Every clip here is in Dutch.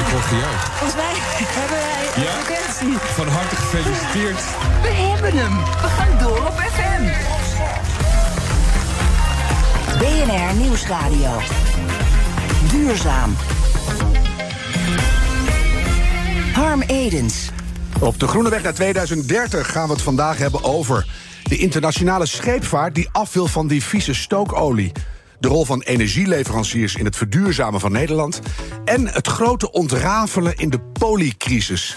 Ik word gejuicht. Volgens mij hebben wij Ja? advertentie. Van harte gefeliciteerd. We hebben hem. We gaan door op FM. BNR Nieuwsradio. Duurzaam. Harm Edens. Op de Groene Weg naar 2030 gaan we het vandaag hebben over de internationale scheepvaart die af wil van die vieze stookolie. De rol van energieleveranciers in het verduurzamen van Nederland. En het grote ontrafelen in de poliecrisis.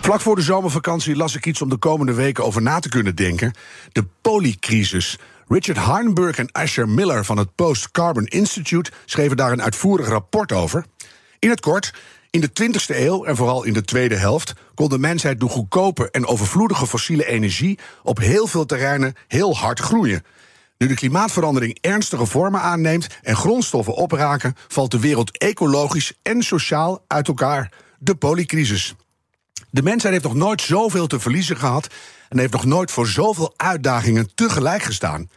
Vlak voor de zomervakantie las ik iets om de komende weken over na te kunnen denken. De poliecrisis. Richard Heinberg en Asher Miller van het Post Carbon Institute schreven daar een uitvoerig rapport over. In het kort, in de 20e eeuw en vooral in de tweede helft kon de mensheid door goedkope en overvloedige fossiele energie op heel veel terreinen heel hard groeien. Nu de klimaatverandering ernstige vormen aanneemt en grondstoffen opraken, valt de wereld ecologisch en sociaal uit elkaar. De poliecrisis. De mensheid heeft nog nooit zoveel te verliezen gehad en heeft nog nooit voor zoveel uitdagingen tegelijk gestaan.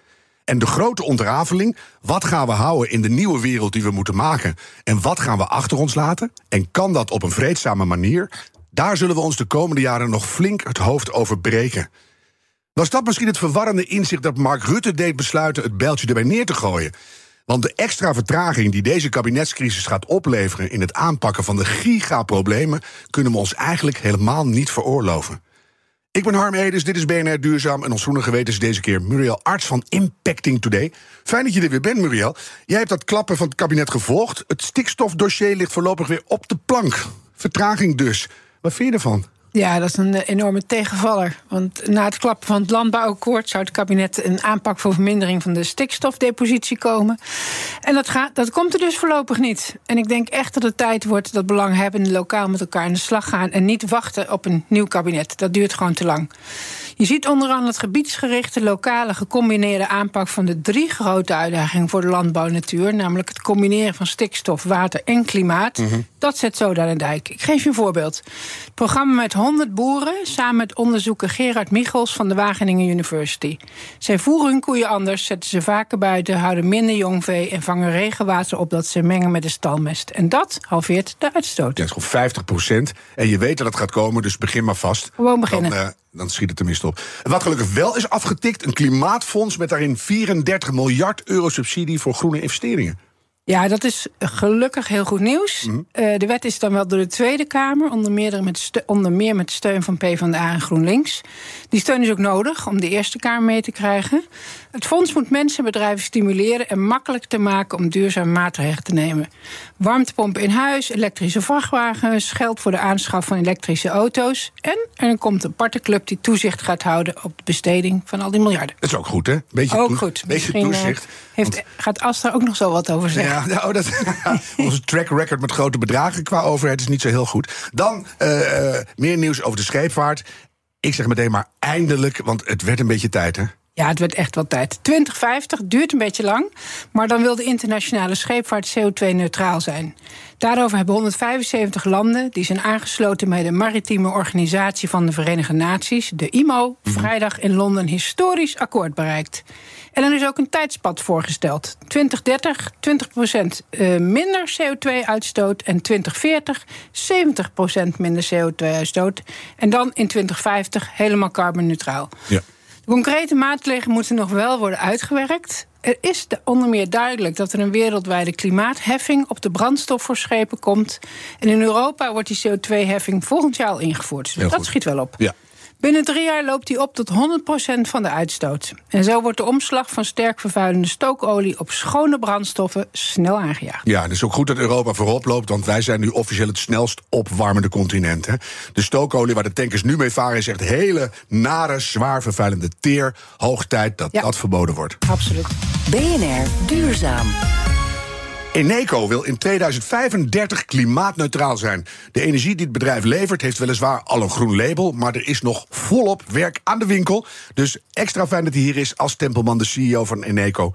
En de grote ontrafeling, wat gaan we houden in de nieuwe wereld die we moeten maken en wat gaan we achter ons laten en kan dat op een vreedzame manier, daar zullen we ons de komende jaren nog flink het hoofd over breken. Was dat misschien het verwarrende inzicht dat Mark Rutte deed besluiten het bijltje erbij neer te gooien? Want de extra vertraging die deze kabinetscrisis gaat opleveren in het aanpakken van de gigaproblemen kunnen we ons eigenlijk helemaal niet veroorloven. Ik ben Harm Edens, dit is BNR Duurzaam en ons groene geweten is deze keer Muriel Arts van Impacting Today. Fijn dat je er weer bent, Muriel. Jij hebt dat klappen van het kabinet gevolgd. Het stikstofdossier ligt voorlopig weer op de plank. Vertraging dus. Wat vind je ervan? Ja, dat is een eh, enorme tegenvaller. Want na het klappen van het landbouwakkoord zou het kabinet een aanpak voor vermindering van de stikstofdepositie komen. En dat, gaat, dat komt er dus voorlopig niet. En ik denk echt dat het tijd wordt dat belanghebbenden lokaal met elkaar aan de slag gaan en niet wachten op een nieuw kabinet. Dat duurt gewoon te lang. Je ziet onder andere het gebiedsgerichte, lokale, gecombineerde aanpak van de drie grote uitdagingen voor de landbouw en natuur. Namelijk het combineren van stikstof, water en klimaat. Dat zet zo aan de dijk. Ik geef je een voorbeeld. Het programma met 100 boeren, samen met onderzoeker Gerard Michels van de Wageningen University. Zij voeren hun koeien anders, zetten ze vaker buiten, houden minder jongvee en vangen regenwater op dat ze mengen met de stalmest. En dat halveert de uitstoot. Ja, het is gewoon 50 procent. En je weet dat het gaat komen, dus begin maar vast. Gewoon beginnen. Dan, eh, dan schiet het tenminste op. Wat gelukkig wel is afgetikt, een klimaatfonds met daarin 34 miljard euro subsidie voor groene investeringen. Ja, dat is gelukkig heel goed nieuws. Eh, de wet is dan wel door de Tweede Kamer, onder meer, met onder meer met steun van PvdA en GroenLinks. Die steun is ook nodig om de Eerste Kamer mee te krijgen. Het fonds moet mensen en bedrijven stimuleren en makkelijk te maken om duurzame maatregelen te nemen. Warmtepompen in huis, elektrische vrachtwagens, geld voor de aanschaf van elektrische auto's. En er komt een aparte club die toezicht gaat houden op de besteding van al die miljarden. Dat is ook goed, hè? Beetje Ook goed. Beetje eh, toezicht. heeft, gaat Astra ook nog zo wat over zeggen. Ja, nou, dat, onze track record met grote bedragen qua overheid is niet zo heel goed. Dan eh, eh, meer nieuws over de scheepvaart. Ik zeg meteen maar eindelijk, want het werd een beetje tijd, hè? Ja, het werd echt wel tijd. 2050 duurt een beetje lang, maar dan wil de internationale scheepvaart CO2-neutraal zijn. Daarover hebben 175 landen, die zijn aangesloten bij de maritieme organisatie van de Verenigde Naties, de IMO, vrijdag in Londen historisch akkoord bereikt. En er is ook een tijdspad voorgesteld. 2030 20% eh, minder CO2-uitstoot en 2040 70% minder CO2-uitstoot. En dan in 2050 helemaal carbonneutraal. Ja. De concrete maatregelen moeten nog wel worden uitgewerkt. Er is de- onder meer duidelijk dat er een wereldwijde klimaatheffing op de brandstof voor schepen komt. En in Europa wordt die CO2-heffing volgend jaar al ingevoerd. Dus Heel dat goed. schiet wel op. Ja. Binnen drie jaar loopt die op tot 100% van de uitstoot. En zo wordt de omslag van sterk vervuilende stookolie op schone brandstoffen snel aangejaagd. Ja, het is ook goed dat Europa voorop loopt, want wij zijn nu officieel het snelst opwarmende continent. Hè? De stookolie waar de tankers nu mee varen is echt hele nare, zwaar vervuilende teer. Hoog tijd dat Ja. dat verboden wordt. Absoluut. BNR Duurzaam. Eneco wil in 2035 klimaatneutraal zijn. De energie die het bedrijf levert heeft weliswaar al een groen label, maar er is nog volop werk aan de winkel. Dus extra fijn dat hij hier is als Tempelman, de CEO van Eneco.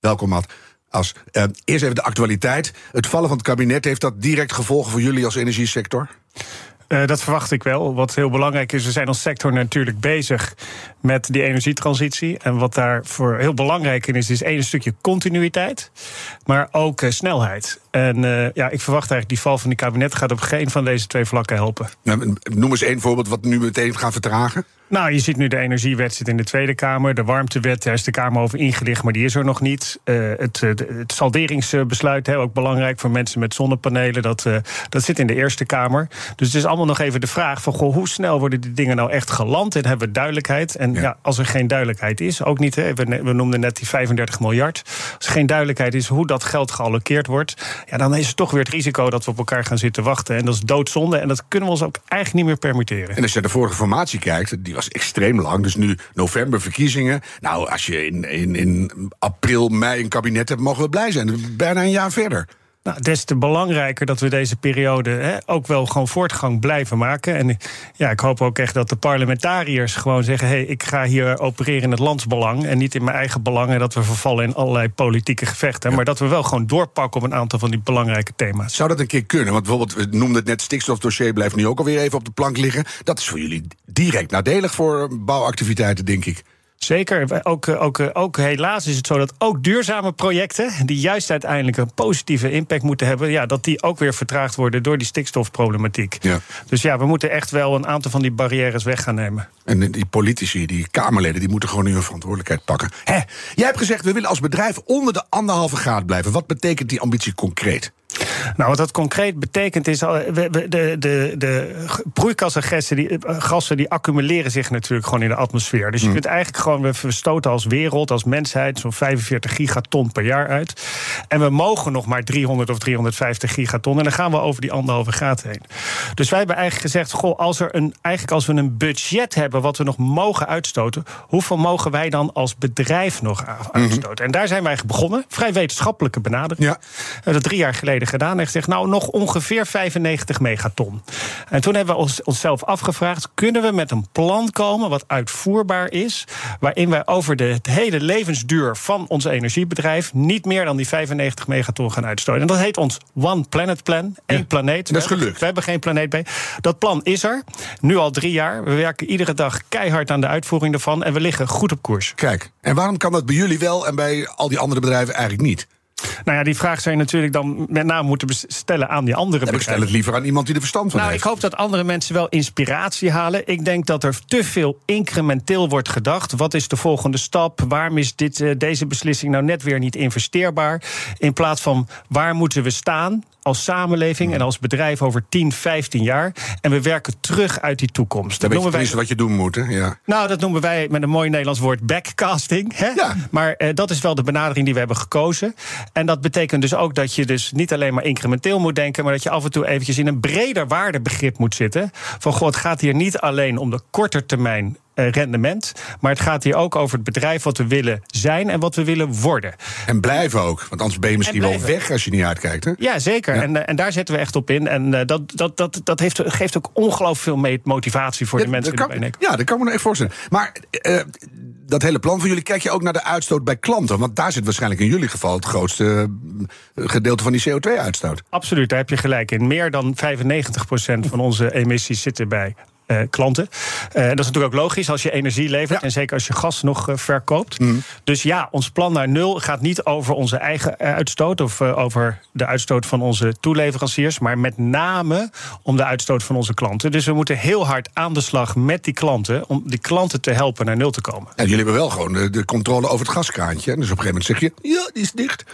Welkom, Matt. Als, uh, eerst even de actualiteit. Het vallen van het kabinet, heeft dat direct gevolgen voor jullie als energiesector? Uh, dat verwacht ik wel. Wat heel belangrijk is, we zijn als sector natuurlijk bezig met die energietransitie. En wat daarvoor heel belangrijk in is, is één stukje continuïteit, maar ook uh, snelheid. En uh, ja, ik verwacht eigenlijk die val van die kabinet gaat op geen van deze twee vlakken helpen. noem eens één voorbeeld wat nu meteen gaat vertragen. Nou, je ziet nu de energiewet zit in de Tweede Kamer. De warmtewet, daar is de Kamer over ingelicht, maar die is er nog niet. Uh, het, het, salderingsbesluit, hè, ook belangrijk voor mensen met zonnepanelen, dat, uh, dat zit in de Eerste Kamer. Dus het is allemaal nog even de vraag van goh, hoe snel worden die dingen nou echt geland? En hebben we duidelijkheid? En ja. ja als er geen duidelijkheid is, ook niet, hè, we, we noemden net die 35 miljard. Als er geen duidelijkheid is hoe dat geld gealloceerd wordt, ja, dan is het toch weer het risico dat we op elkaar gaan zitten wachten. En dat is doodzonde en dat kunnen we ons ook eigenlijk niet meer permitteren. En als je naar de vorige formatie kijkt, die was extreem lang. Dus nu november verkiezingen. Nou, als je in, in, in april, mei een kabinet hebt, mogen we blij zijn. Bijna een jaar verder. Nou, des te belangrijker dat we deze periode hè, ook wel gewoon voortgang blijven maken. En ja, ik hoop ook echt dat de parlementariërs gewoon zeggen: hé, hey, ik ga hier opereren in het landsbelang en niet in mijn eigen belang. En dat we vervallen in allerlei politieke gevechten. Ja. Maar dat we wel gewoon doorpakken op een aantal van die belangrijke thema's. Zou dat een keer kunnen? Want bijvoorbeeld, we noemden het net, stikstofdossier blijft nu ook alweer even op de plank liggen. Dat is voor jullie direct nadelig voor bouwactiviteiten, denk ik. Zeker. Ook, ook, ook helaas is het zo dat ook duurzame projecten, die juist uiteindelijk een positieve impact moeten hebben, ja, dat die ook weer vertraagd worden door die stikstofproblematiek. Ja. Dus ja, we moeten echt wel een aantal van die barrières weg gaan nemen. En die politici, die Kamerleden, die moeten gewoon hun verantwoordelijkheid pakken. Hè, jij hebt gezegd, we willen als bedrijf onder de anderhalve graad blijven. Wat betekent die ambitie concreet? Nou, wat dat concreet betekent is, de, de, de, de broeikasgassen die, gassen die accumuleren zich natuurlijk gewoon in de atmosfeer. Dus je mm. kunt eigenlijk gewoon, we stoten als wereld, als mensheid, zo'n 45 gigaton per jaar uit. En we mogen nog maar 300 of 350 gigaton. En dan gaan we over die anderhalve graad heen. Dus wij hebben eigenlijk gezegd, goh, als, er een, eigenlijk als we een budget hebben wat we nog mogen uitstoten, hoeveel mogen wij dan als bedrijf nog uitstoten? Mm -hmm. En daar zijn wij begonnen, vrij wetenschappelijke benadering. Ja. Dat drie jaar geleden gedaan en gezegd: Nou, nog ongeveer 95 megaton. En toen hebben we ons, onszelf afgevraagd: kunnen we met een plan komen wat uitvoerbaar is, waarin wij over de hele levensduur van ons energiebedrijf niet meer dan die 95 megaton gaan uitstoten? En dat heet ons One Planet Plan, één ja, planeet. Dat is gelukt. We hebben geen planeet B. Dat plan is er, nu al drie jaar. We werken iedere dag keihard aan de uitvoering ervan en we liggen goed op koers. Kijk, en waarom kan dat bij jullie wel en bij al die andere bedrijven eigenlijk niet? Nou ja, die vraag zou je natuurlijk dan met name moeten stellen aan die andere ja, Ik stel het liever aan iemand die er verstand van nou, heeft. Ik hoop dat andere mensen wel inspiratie halen. Ik denk dat er te veel incrementeel wordt gedacht. Wat is de volgende stap? Waarom is dit, uh, deze beslissing nou net weer niet investeerbaar? In plaats van waar moeten we staan? Als samenleving en als bedrijf over 10, 15 jaar. En we werken terug uit die toekomst. Dat noemen wij wat je doen moet, hè? Ja. Nou, dat noemen wij met een mooi Nederlands woord backcasting. Hè? Ja. Maar eh, dat is wel de benadering die we hebben gekozen. En dat betekent dus ook dat je dus niet alleen maar incrementeel moet denken, maar dat je af en toe eventjes in een breder waardebegrip moet zitten. Van god, het gaat hier niet alleen om de korte termijn rendement. Maar het gaat hier ook over het bedrijf wat we willen zijn en wat we willen worden. En blijven ook, want anders ben je misschien wel weg als je niet uitkijkt. Hè? Ja, zeker. Ja. En, eh, en daar zetten we echt op in. En uh, dat, dat, dat, dat heeft, geeft ook ongelooflijk veel motivatie voor ja, de mensen. Ja, dat kan me nog echt voorstellen. Maar uh, dat hele plan van jullie, kijk je ook naar de uitstoot bij klanten? Want daar zit waarschijnlijk in jullie geval het grootste gedeelte van die CO2-uitstoot. Absoluut, daar heb je gelijk in. Meer dan 95% van onze emissies zitten bij uh, klanten. Uh, dat is natuurlijk ook logisch als je energie levert. Ja. En zeker als je gas nog uh, verkoopt. Mm. Dus ja, ons plan naar nul gaat niet over onze eigen uitstoot. Of over de uitstoot van onze toeleveranciers. Maar met name om de uitstoot van onze klanten. Dus we moeten heel hard aan de slag met die klanten. Om die klanten te helpen naar nul te komen. En jullie hebben wel gewoon de, de controle over het gaskraantje. Dus op een gegeven moment zeg je: ja, die is dicht.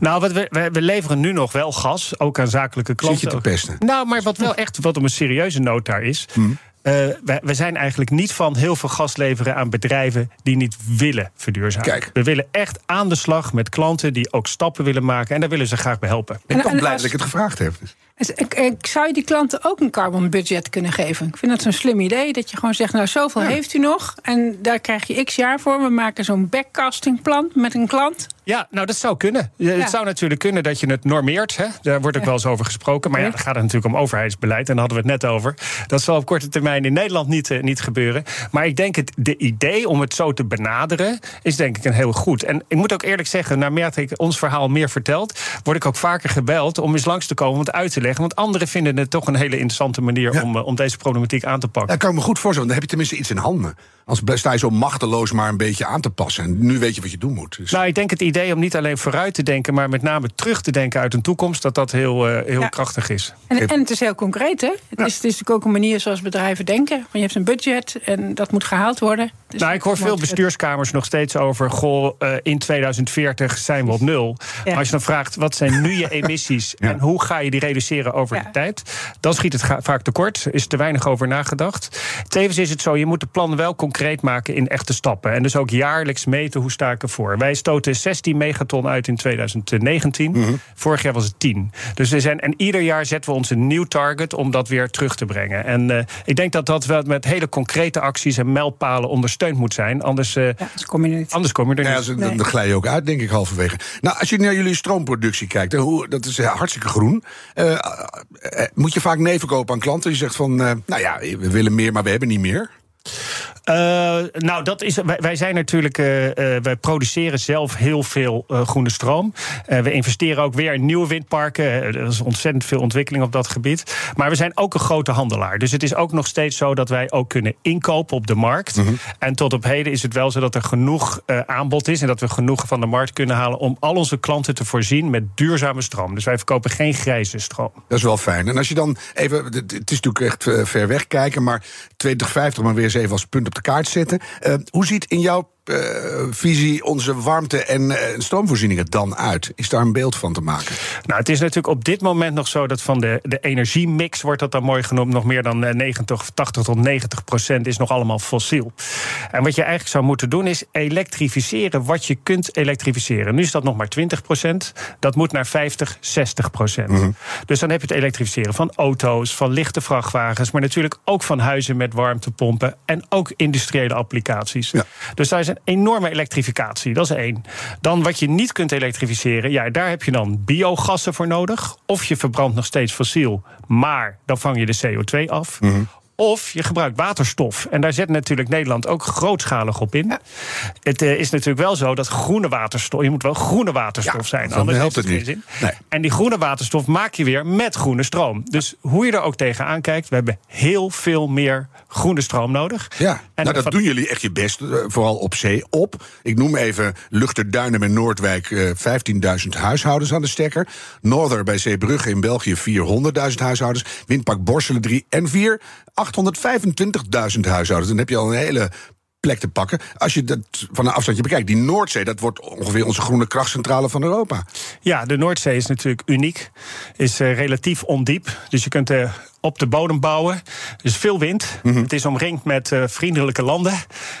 Nou, wat we, we, we, leveren nu nog wel gas. Ook aan zakelijke klanten. Zit je te pesten? Nou, maar wat wel echt wat om een serieuze noot daar is. Mm. Eh, we, we zijn eigenlijk niet van heel veel gas leveren aan bedrijven die niet willen verduurzamen. Kijk. We willen echt aan de slag met klanten die ook stappen willen maken. En daar willen ze graag bij helpen. Ik ben blij als- dat ik het gevraagd heb. Dus Ik, ik zou je die klanten ook een carbon budget kunnen geven. Ik vind dat zo'n slim idee. Dat je gewoon zegt, nou zoveel heeft u nog. En daar krijg je x jaar voor. We maken zo'n backcastingplan met een klant. Ja, nou dat zou kunnen. Ja, Het zou natuurlijk kunnen dat je het normeert. Hè? Daar wordt ook wel eens over gesproken. Maar ja, dan gaat het natuurlijk om overheidsbeleid. En daar hadden we het net over. Dat zal op korte termijn in Nederland niet, eh, niet gebeuren. Maar ik denk het de idee om het zo te benaderen... is denk ik een heel goed. En ik moet ook eerlijk zeggen, naarmate ik ons verhaal meer vertelt... word ik ook vaker gebeld om eens langs te komen om het uit te leggen. Want anderen vinden het toch een hele interessante manier... Ja. Om, eh, om deze problematiek aan te pakken. Dat kan ik me goed voorstellen, want dan heb je tenminste iets in handen. Anders sta je zo machteloos maar een beetje aan te passen. En nu weet je wat je doen moet. Dus Nou, ik denk het idee om niet alleen vooruit te denken... maar met name terug te denken uit een toekomst... dat dat heel, eh, heel Ja. krachtig is. En, en het is heel concreet, hè? Het, is, het is natuurlijk ook een manier zoals bedrijven denken. Want je hebt een budget en dat moet gehaald worden. Dus nou, ik hoor veel bestuurskamers nog steeds over... goh, eh, in 2040 zijn we op nul. Maar als je dan vraagt, wat zijn nu je emissies... Ja. en hoe ga je die reduceren over Ja. de tijd... dan schiet het vaak tekort, is te weinig over nagedacht. Tevens is het zo, je moet de plannen wel concreet maken... in echte stappen. En dus ook jaarlijks meten, hoe sta ik ervoor. Wij stoten 16 megaton uit in 2019. Mhm. Vorig jaar was het 10. Dus we zijn, en ieder jaar zetten we ons een nieuw target... om dat weer terug te brengen. En eh, ik denk dat dat wel met hele concrete acties... en mijlpalen ondersteund moet zijn. Anders, eh, Ja, dus kom je er niet. anders kom je er ja, dan, dan glij je ook uit, denk ik, halverwege. Nou, als je naar jullie stroomproductie kijkt, hoe, dat is eh, hartstikke groen. Moet je vaak nee verkopen aan klanten? Je zegt van, eh, nou ja, we willen meer, maar we hebben niet meer. Eh, nou, dat is, wij, wij zijn natuurlijk, eh, eh, wij produceren zelf heel veel groene stroom. We investeren ook weer in nieuwe windparken. Er is ontzettend veel ontwikkeling op dat gebied. Maar we zijn ook een grote handelaar. Dus het is ook nog steeds zo dat wij ook kunnen inkopen op de markt. En tot op heden is het wel zo dat er genoeg aanbod is en dat we genoeg van de markt kunnen halen om al onze klanten te voorzien met duurzame stroom. Dus wij verkopen geen grijze stroom. Dat is wel fijn. En als je dan even, het is natuurlijk echt ver weg kijken, maar 2050 maar weer even als punt op de kaart zetten. Eh, hoe ziet in jouw visie onze warmte- en eh, stroomvoorzieningen dan uit? Is daar een beeld van te maken? Nou, het is natuurlijk op dit moment nog zo dat van de, de energiemix, wordt dat dan mooi genoemd, nog meer dan eh, 90, 80 tot 90 procent is nog allemaal fossiel. En wat je eigenlijk zou moeten doen is elektrificeren wat je kunt elektrificeren. Nu is dat nog maar 20 procent, dat moet naar 50, 60 procent. Dus dan heb je het elektrificeren van auto's, van lichte vrachtwagens, maar natuurlijk ook van huizen met warmtepompen en ook industriële applicaties. Ja. Dus daar is een enorme elektrificatie, dat is één. Dan wat je niet kunt elektrificeren, ja, daar heb je dan biogassen voor nodig. Of je verbrandt nog steeds fossiel, maar dan vang je de CO2 af. Of je gebruikt waterstof. En daar zet natuurlijk Nederland ook grootschalig op in. Het eh, is natuurlijk wel zo dat groene waterstof. Je moet wel groene waterstof Ja, zijn. dan anders helpt het niet. zin. Nee. En die groene waterstof maak je weer met groene stroom. Dus hoe je er ook tegenaan kijkt, we hebben heel veel meer groene stroom nodig. Ja, En nou, dat doen jullie echt je best, eh, vooral op zee, op. Ik noem even Luchterduinen bij Noordwijk, eh 15.000 huishoudens aan de stekker. Norther bij Zeebrugge in België, 400.000 huishoudens. Windpark Borselen 3 en 4, 825.000 huishoudens. Dan heb je al een hele plek te pakken. Als je dat van een afstandje bekijkt. Die Noordzee, dat wordt ongeveer onze groene krachtcentrale van Europa. Ja, de Noordzee is natuurlijk uniek. Is eh, relatief ondiep. Dus je kunt eh, op de bodem bouwen. Is veel wind. Mhm. Het is omringd met eh, vriendelijke landen.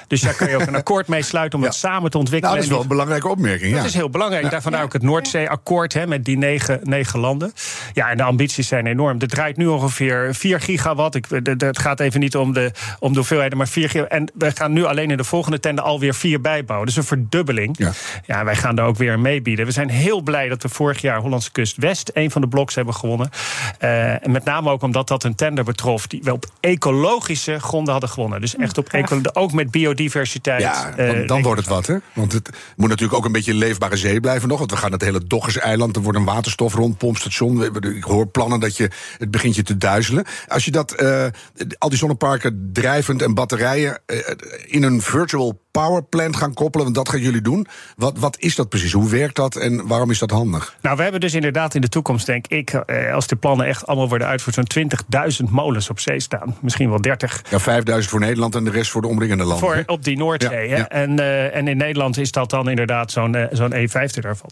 Dus daar kan je ook een akkoord mee sluiten om Ja. het samen te ontwikkelen. Nou, dat is wel een belangrijke opmerking. Dat Ja. is heel belangrijk. Daarvan ook het Noordzeeakkoord hè, met die negen, negen landen. Ja, en de ambities zijn enorm. Er draait nu ongeveer 4 gigawatt. Ik, de- het gaat even niet om de, om de hoeveelheden, maar 4 gigawatt. En we gaan nu alleen in de volgende tender alweer vier bijbouwen. Dus een verdubbeling. Ja. Ja, wij gaan daar ook weer aan meebieden. We zijn heel blij dat we vorig jaar Hollandse Kust West... een van de bloks hebben gewonnen. Eh, en met name ook omdat dat een tender betrof... die we op ecologische gronden hadden gewonnen. Dus echt op eco, ook met biodiversiteit. Ja, eh, dan, dan wordt het wat, hè? Want het moet natuurlijk ook een beetje een leefbare zee blijven nog. Want we gaan het hele Doggerseiland, er wordt een waterstof rondpompstation. Ik hoor plannen dat je het begint je te duizelen. Als je dat, eh, al die zonneparken drijvend en batterijen... eh, in een virtual powerplant gaan koppelen, want dat gaan jullie doen. Wat, wat is dat precies? Hoe werkt dat en waarom is dat handig? Nou, we hebben dus inderdaad in de toekomst, denk ik, eh, als de plannen echt allemaal worden uitgevoerd, zo'n 20.000 molens op zee staan. Misschien wel 30. Ja, 5000 voor Nederland en de rest voor de omringende landen. Voor, op die Noordzee. Ja, hè? ja. En, eh, en in Nederland is dat dan inderdaad zo'n eh, zo'n E50 daarvan.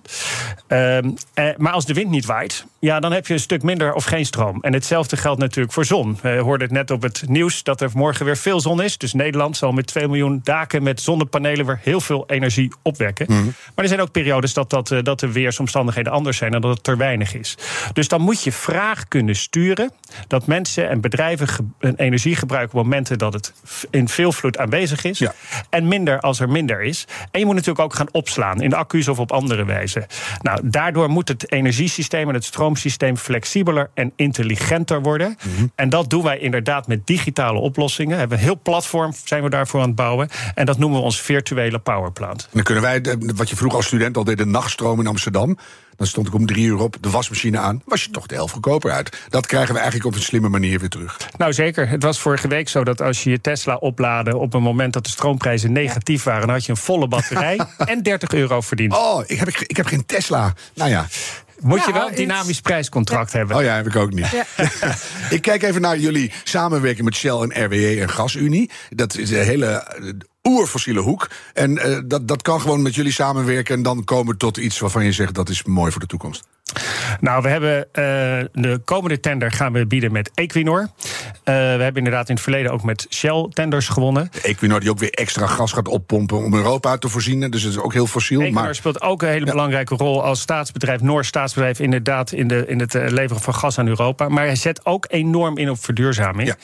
Ehm, eh, maar als de wind niet waait, ja, dan heb je een stuk minder of geen stroom. En hetzelfde geldt natuurlijk voor zon. We hoorden het net op het nieuws dat er morgen weer veel zon is. Dus Nederland zal met 2 miljoen daken met zonnepanelen weer heel veel energie opwekken. Mhm. Maar er zijn ook periodes dat, dat, eh, dat de weersomstandigheden anders zijn en dat het te weinig is. Dus dan moet je vraag kunnen sturen dat mensen en bedrijven een energie gebruiken op momenten dat het in veel vloed aanwezig is. Ja. En minder als er minder is. En je moet natuurlijk ook gaan opslaan in de accu's of op andere wijze. Nou, daardoor moet het energiesysteem en het stroomsysteem flexibeler en intelligenter worden. En dat doen wij inderdaad met digitale oplossingen. We hebben een heel platform zijn we daarvoor aan het bouwen. En dat noemen we ons virtuele powerplant. En dan kunnen wij, wat je vroeger als student al deed, de nachtstroom in Amsterdam. Dan stond ik om drie uur op de wasmachine aan. Was je toch de helft goedkoper uit. Dat krijgen we eigenlijk op een slimme manier weer terug. Nou zeker. Het was vorige week zo dat als je je Tesla oplaadde op een moment dat de stroomprijzen negatief waren, dan had je een volle batterij en 30 euro verdiend. Oh, ik heb, ik heb geen Tesla. Nou ja. Moet je Nou, wel een dynamisch prijscontract hebben. Oh ja, heb ik ook niet. ik kijk even naar jullie samenwerking met Shell en RWE en GasUnie. Dat is een hele oerfossiele hoek. En eh, dat, dat kan gewoon met jullie samenwerken. En dan komen we tot iets waarvan je zegt dat is mooi voor de toekomst. Nou, we hebben eh, de komende tender gaan we bieden met Equinor. Eh, we hebben inderdaad in het verleden ook met Shell tenders gewonnen. Equinor die ook weer extra gas gaat oppompen om Europa te voorzien. Dus het is ook heel fossiel. Equinor Maar speelt ook een hele belangrijke rol als staatsbedrijf, Noors staatsbedrijf, inderdaad in, de, in het leveren van gas aan Europa. Maar hij zet ook enorm in op verduurzaming. Ja.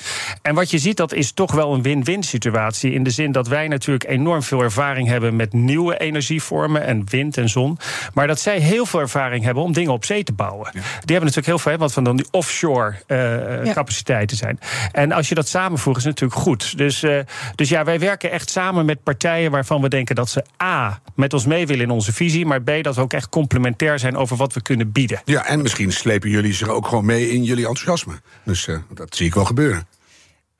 En wat je ziet, dat is toch wel een win-win situatie. In de zin dat wij natuurlijk enorm veel ervaring hebben met nieuwe energievormen en wind en zon. Maar dat zij heel veel ervaring hebben om dingen op zee te bouwen. Die hebben natuurlijk heel veel, wat van dan die offshore eh, Ja. capaciteiten zijn. En als je dat samenvoegt, is het natuurlijk goed. Dus, eh, dus ja, wij werken echt samen met partijen waarvan we denken dat ze A. met ons mee willen in onze visie, maar B. dat we ook echt complementair zijn over wat we kunnen bieden. ja, en misschien slepen jullie zich ook gewoon mee in jullie enthousiasme. Dus eh, dat zie ik wel gebeuren.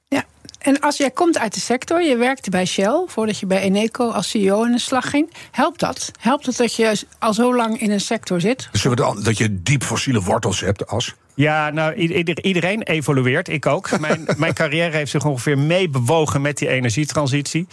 Ja. En als jij komt uit de sector, je werkte bij Shell voordat je bij Eneco als CEO aan de slag ging, helpt dat? Helpt het dat je al zo lang in een sector zit? Dus zullen we dan, dat je diep fossiele wortels hebt, As? Ja, nou, ieder- iedereen evolueert, ik ook. Mijn, mijn carrière heeft zich ongeveer meebewogen met die energietransitie.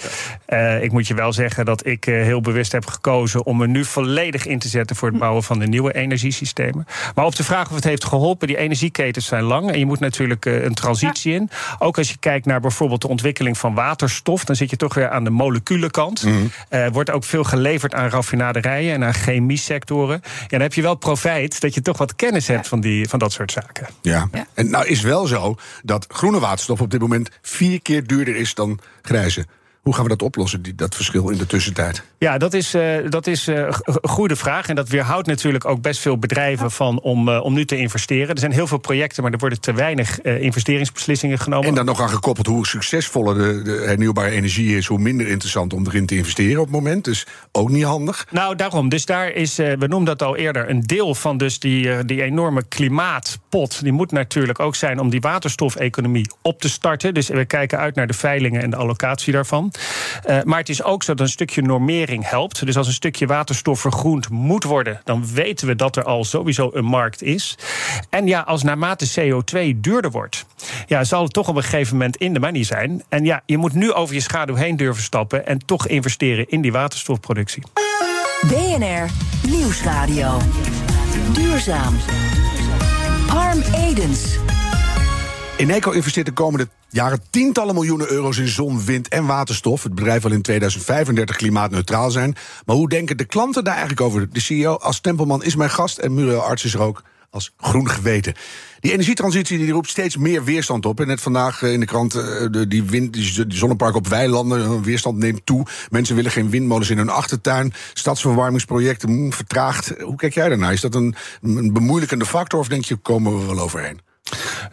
Eh, ik moet je wel zeggen dat ik eh, heel bewust heb gekozen om me nu volledig in te zetten voor het bouwen van de nieuwe energiesystemen. Maar op de vraag of het heeft geholpen, die energieketens zijn lang en je moet natuurlijk eh, een transitie in. Ook als je kijkt naar bijvoorbeeld de ontwikkeling van waterstof, dan zit je toch weer aan de moleculenkant. Eh, wordt ook veel geleverd aan raffinaderijen en aan chemiesectoren. Ja, dan heb je wel profijt dat je toch wat kennis hebt van, die, van dat soort zaken. Ja. Ja. En nou is wel zo dat groene waterstof op dit moment vier keer duurder is dan grijze. Hoe gaan we dat oplossen, die, dat verschil in de tussentijd? Ja, dat is, eh, dat is eh, een goede vraag. En dat weerhoudt natuurlijk ook best veel bedrijven van om, eh, om nu te investeren. Er zijn heel veel projecten, maar er worden te weinig eh, investeringsbeslissingen genomen. En dan nog aan gekoppeld hoe succesvoller de, de hernieuwbare energie is, hoe minder interessant om erin te investeren op het moment. Dus ook niet handig. Nou, daarom. Dus daar is, eh, we noemden dat al eerder, een deel van dus die, eh, die enorme klimaatpot. Die moet natuurlijk ook zijn om die waterstofeconomie op te starten. Dus we kijken uit naar de veilingen en de allocatie daarvan. Eh, maar het is ook zo dat een stukje normering helpt. Dus als een stukje waterstof vergroend moet worden, dan weten we dat er al sowieso een markt is. En ja, als naarmate CO2 duurder wordt, ja, zal het toch op een gegeven moment in de money zijn. En ja, je moet nu over je schaduw heen durven stappen en toch investeren in die waterstofproductie. BNR Nieuwsradio. Duurzaam. Harm Edens. Eneco investeert de komende jaren tientallen miljoenen euro's in zon, wind en waterstof. Het bedrijf wil in 2035 klimaatneutraal zijn. Maar hoe denken de klanten daar eigenlijk over? De CEO als Tempelman is mijn gast en Muriel Arts is er ook als groen geweten. Die energietransitie die roept steeds meer weerstand op. En net vandaag eh, in de krant, eh, die, wind, die, zonnepark op weilanden, hun weerstand neemt toe. Mensen willen geen windmolens in hun achtertuin. Stadsverwarmingsprojecten mm, vertraagd. Hoe kijk jij daarnaar? Is dat een, een bemoeilijkende factor of denk je, komen we wel overheen?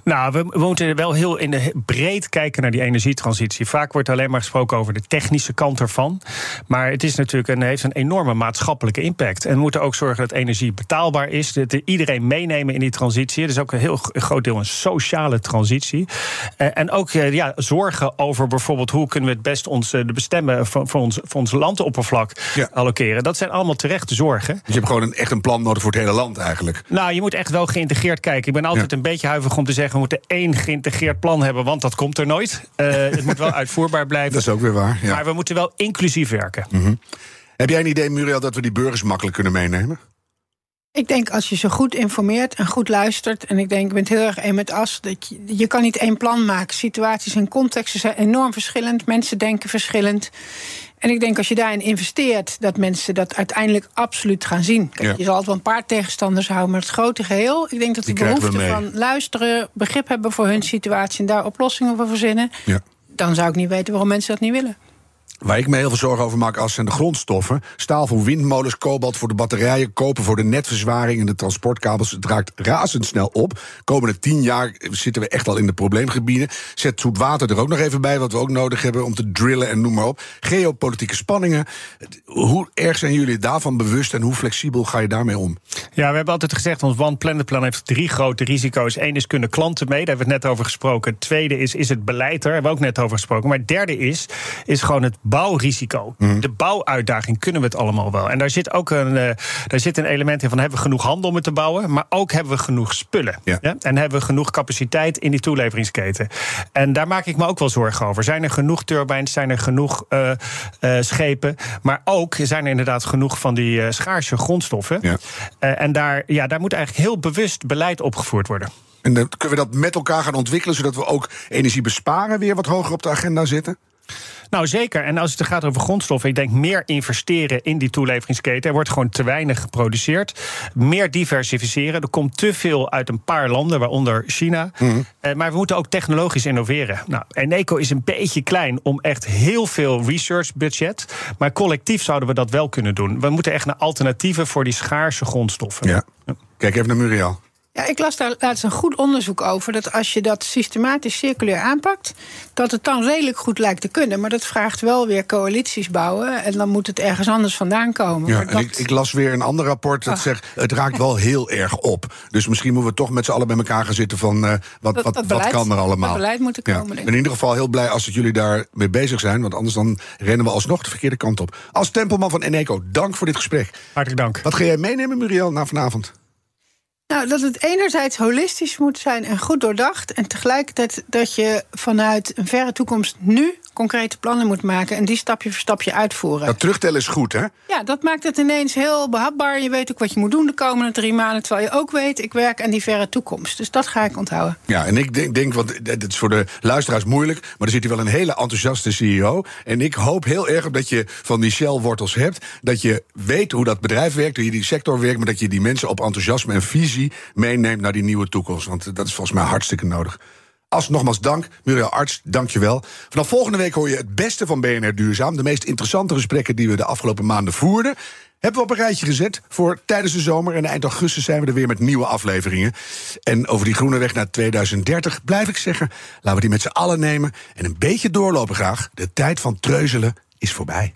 Nou, we, moeten wel heel in de breed kijken naar die energietransitie. Vaak wordt alleen maar gesproken over de technische kant ervan. Maar het is natuurlijk een, heeft een enorme maatschappelijke impact. En we moeten ook zorgen dat energie betaalbaar is. Dat iedereen meenemen in die transitie. Het is ook een heel groot deel een sociale transitie. Eh, en ook eh, ja, zorgen over bijvoorbeeld hoe kunnen we het best ons, de bestemmen voor, voor, ons, voor ons landoppervlak Ja. allokeren. Dat zijn allemaal terechte zorgen. Dus je hebt gewoon een, echt een plan nodig voor het hele land eigenlijk. Nou, je moet echt wel geïntegreerd kijken. Ik ben altijd Ja. een beetje huiverig om te zeggen... we moeten één geïntegreerd plan hebben, want dat komt er nooit. Eh, het moet wel uitvoerbaar blijven. Dat is ook weer waar. Ja. Maar we moeten wel inclusief werken. Heb jij een idee, Muriel, dat we die burgers makkelijk kunnen meenemen? Ik denk als je ze goed informeert en goed luistert. En ik denk, ik ben het heel erg een met As. Dat je, je kan niet één plan maken. Situaties en contexten zijn enorm verschillend. Mensen denken verschillend. En ik denk als je daarin investeert, dat mensen dat uiteindelijk absoluut gaan zien. Kijk, Ja. Je zal altijd wel een paar tegenstanders houden, maar het grote geheel. Ik denk dat Die de we behoefte van luisteren, begrip hebben voor hun situatie en daar oplossingen voor verzinnen. Ja. Dan zou ik niet weten waarom mensen dat niet willen. Waar ik me heel veel zorgen over maak als zijn de grondstoffen. Staal voor windmolens, kobalt voor de batterijen, koper voor de netverzwaring en de transportkabels. Het raakt razendsnel op. Komende tien jaar zitten we echt al in de probleemgebieden. Zet zoet water er ook nog even bij, wat we ook nodig hebben om te drillen en noem maar op. Geopolitieke spanningen. Hoe erg zijn jullie daarvan bewust en hoe flexibel ga je daarmee om? Ja, we hebben altijd gezegd, ons One Planet Plan heeft drie grote risico's. Eén is, kunnen klanten mee? Daar hebben we net over gesproken. Tweede is, is het beleid er? Daar hebben we ook net over gesproken. Maar het derde is, is gewoon het bouwrisico. De bouwuitdaging, kunnen we het allemaal wel? En daar zit ook een, eh, daar zit een element in van, hebben we genoeg handel om het te bouwen? Maar ook hebben we genoeg spullen. Ja. En hebben we genoeg capaciteit in die toeleveringsketen? En daar maak ik me ook wel zorgen over. Zijn er genoeg turbines? Zijn er genoeg eh, eh, schepen? Maar ook zijn er inderdaad genoeg van die schaarse grondstoffen. Ja. En daar, ja, daar moet eigenlijk heel bewust beleid opgevoerd worden. En dan kunnen we dat met elkaar gaan ontwikkelen, zodat we ook energie besparen weer wat hoger op de agenda zitten? Nou, zeker. En als het gaat over grondstoffen, ik denk meer investeren in die toeleveringsketen. Er wordt gewoon te weinig geproduceerd. Meer diversificeren. Er komt te veel uit een paar landen, waaronder China. Eh, maar we moeten ook technologisch innoveren. Nou, Eneco is een beetje klein om echt heel veel research budget. Maar collectief zouden we dat wel kunnen doen. We moeten echt naar alternatieven voor die schaarse grondstoffen. Ja. Kijk even naar Muriel. Ja, ik las daar laatst een goed onderzoek over. Dat als je dat systematisch circulair aanpakt. dat het dan redelijk goed lijkt te kunnen. Maar dat vraagt wel weer coalities bouwen. En dan moet het ergens anders vandaan komen. Ja, maar en dat, ik, ik las weer een ander rapport dat Ah. zegt... het raakt wel heel erg op. Dus misschien moeten we toch met z'n allen bij elkaar gaan zitten... van eh, wat, Dat- wat, dat wat kan er allemaal. dat beleid moet er Ja. komen, denk Ik ben in ieder geval heel blij als dat jullie daarmee bezig zijn... want anders dan rennen we alsnog de verkeerde kant op. Als tempelman van Eneco, dank voor dit gesprek. Hartelijk dank. Wat ga jij meenemen, Muriel, na vanavond? Nou, dat het enerzijds holistisch moet zijn en goed doordacht. En tegelijkertijd dat je vanuit een verre toekomst nu concrete plannen moet maken. En die stapje voor stapje uitvoeren. Dat terugtellen is goed, hè? Ja, dat maakt het ineens heel behapbaar. Je weet ook wat je moet doen de komende drie maanden. Terwijl je ook weet, ik werk aan die verre toekomst. Dus dat ga ik onthouden. Ja, en ik denk, denk want het is voor de luisteraars moeilijk... maar er zit hier wel een hele enthousiaste CEO. En ik hoop heel erg dat je van die Shell-wortels hebt... dat je weet hoe dat bedrijf werkt, hoe je die sector werkt... maar dat je die mensen op enthousiasme en visie meeneemt naar die nieuwe toekomst. Want dat is volgens mij hartstikke nodig. Als nogmaals dank, Muriel Arts, dank je wel. Vanaf volgende week hoor je het beste van BNR Duurzaam. De meest interessante gesprekken die we de afgelopen maanden voerden... hebben we op een rijtje gezet voor tijdens de zomer. En eind augustus zijn we er weer met nieuwe afleveringen. En over die groene weg naar 2030 blijf ik zeggen... laten we die met z'n allen nemen en een beetje doorlopen graag. De tijd van treuzelen is voorbij.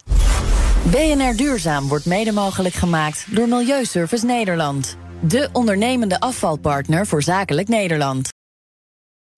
BNR Duurzaam wordt mede mogelijk gemaakt door Milieuservice Nederland. De ondernemende afvalpartner voor zakelijk Nederland.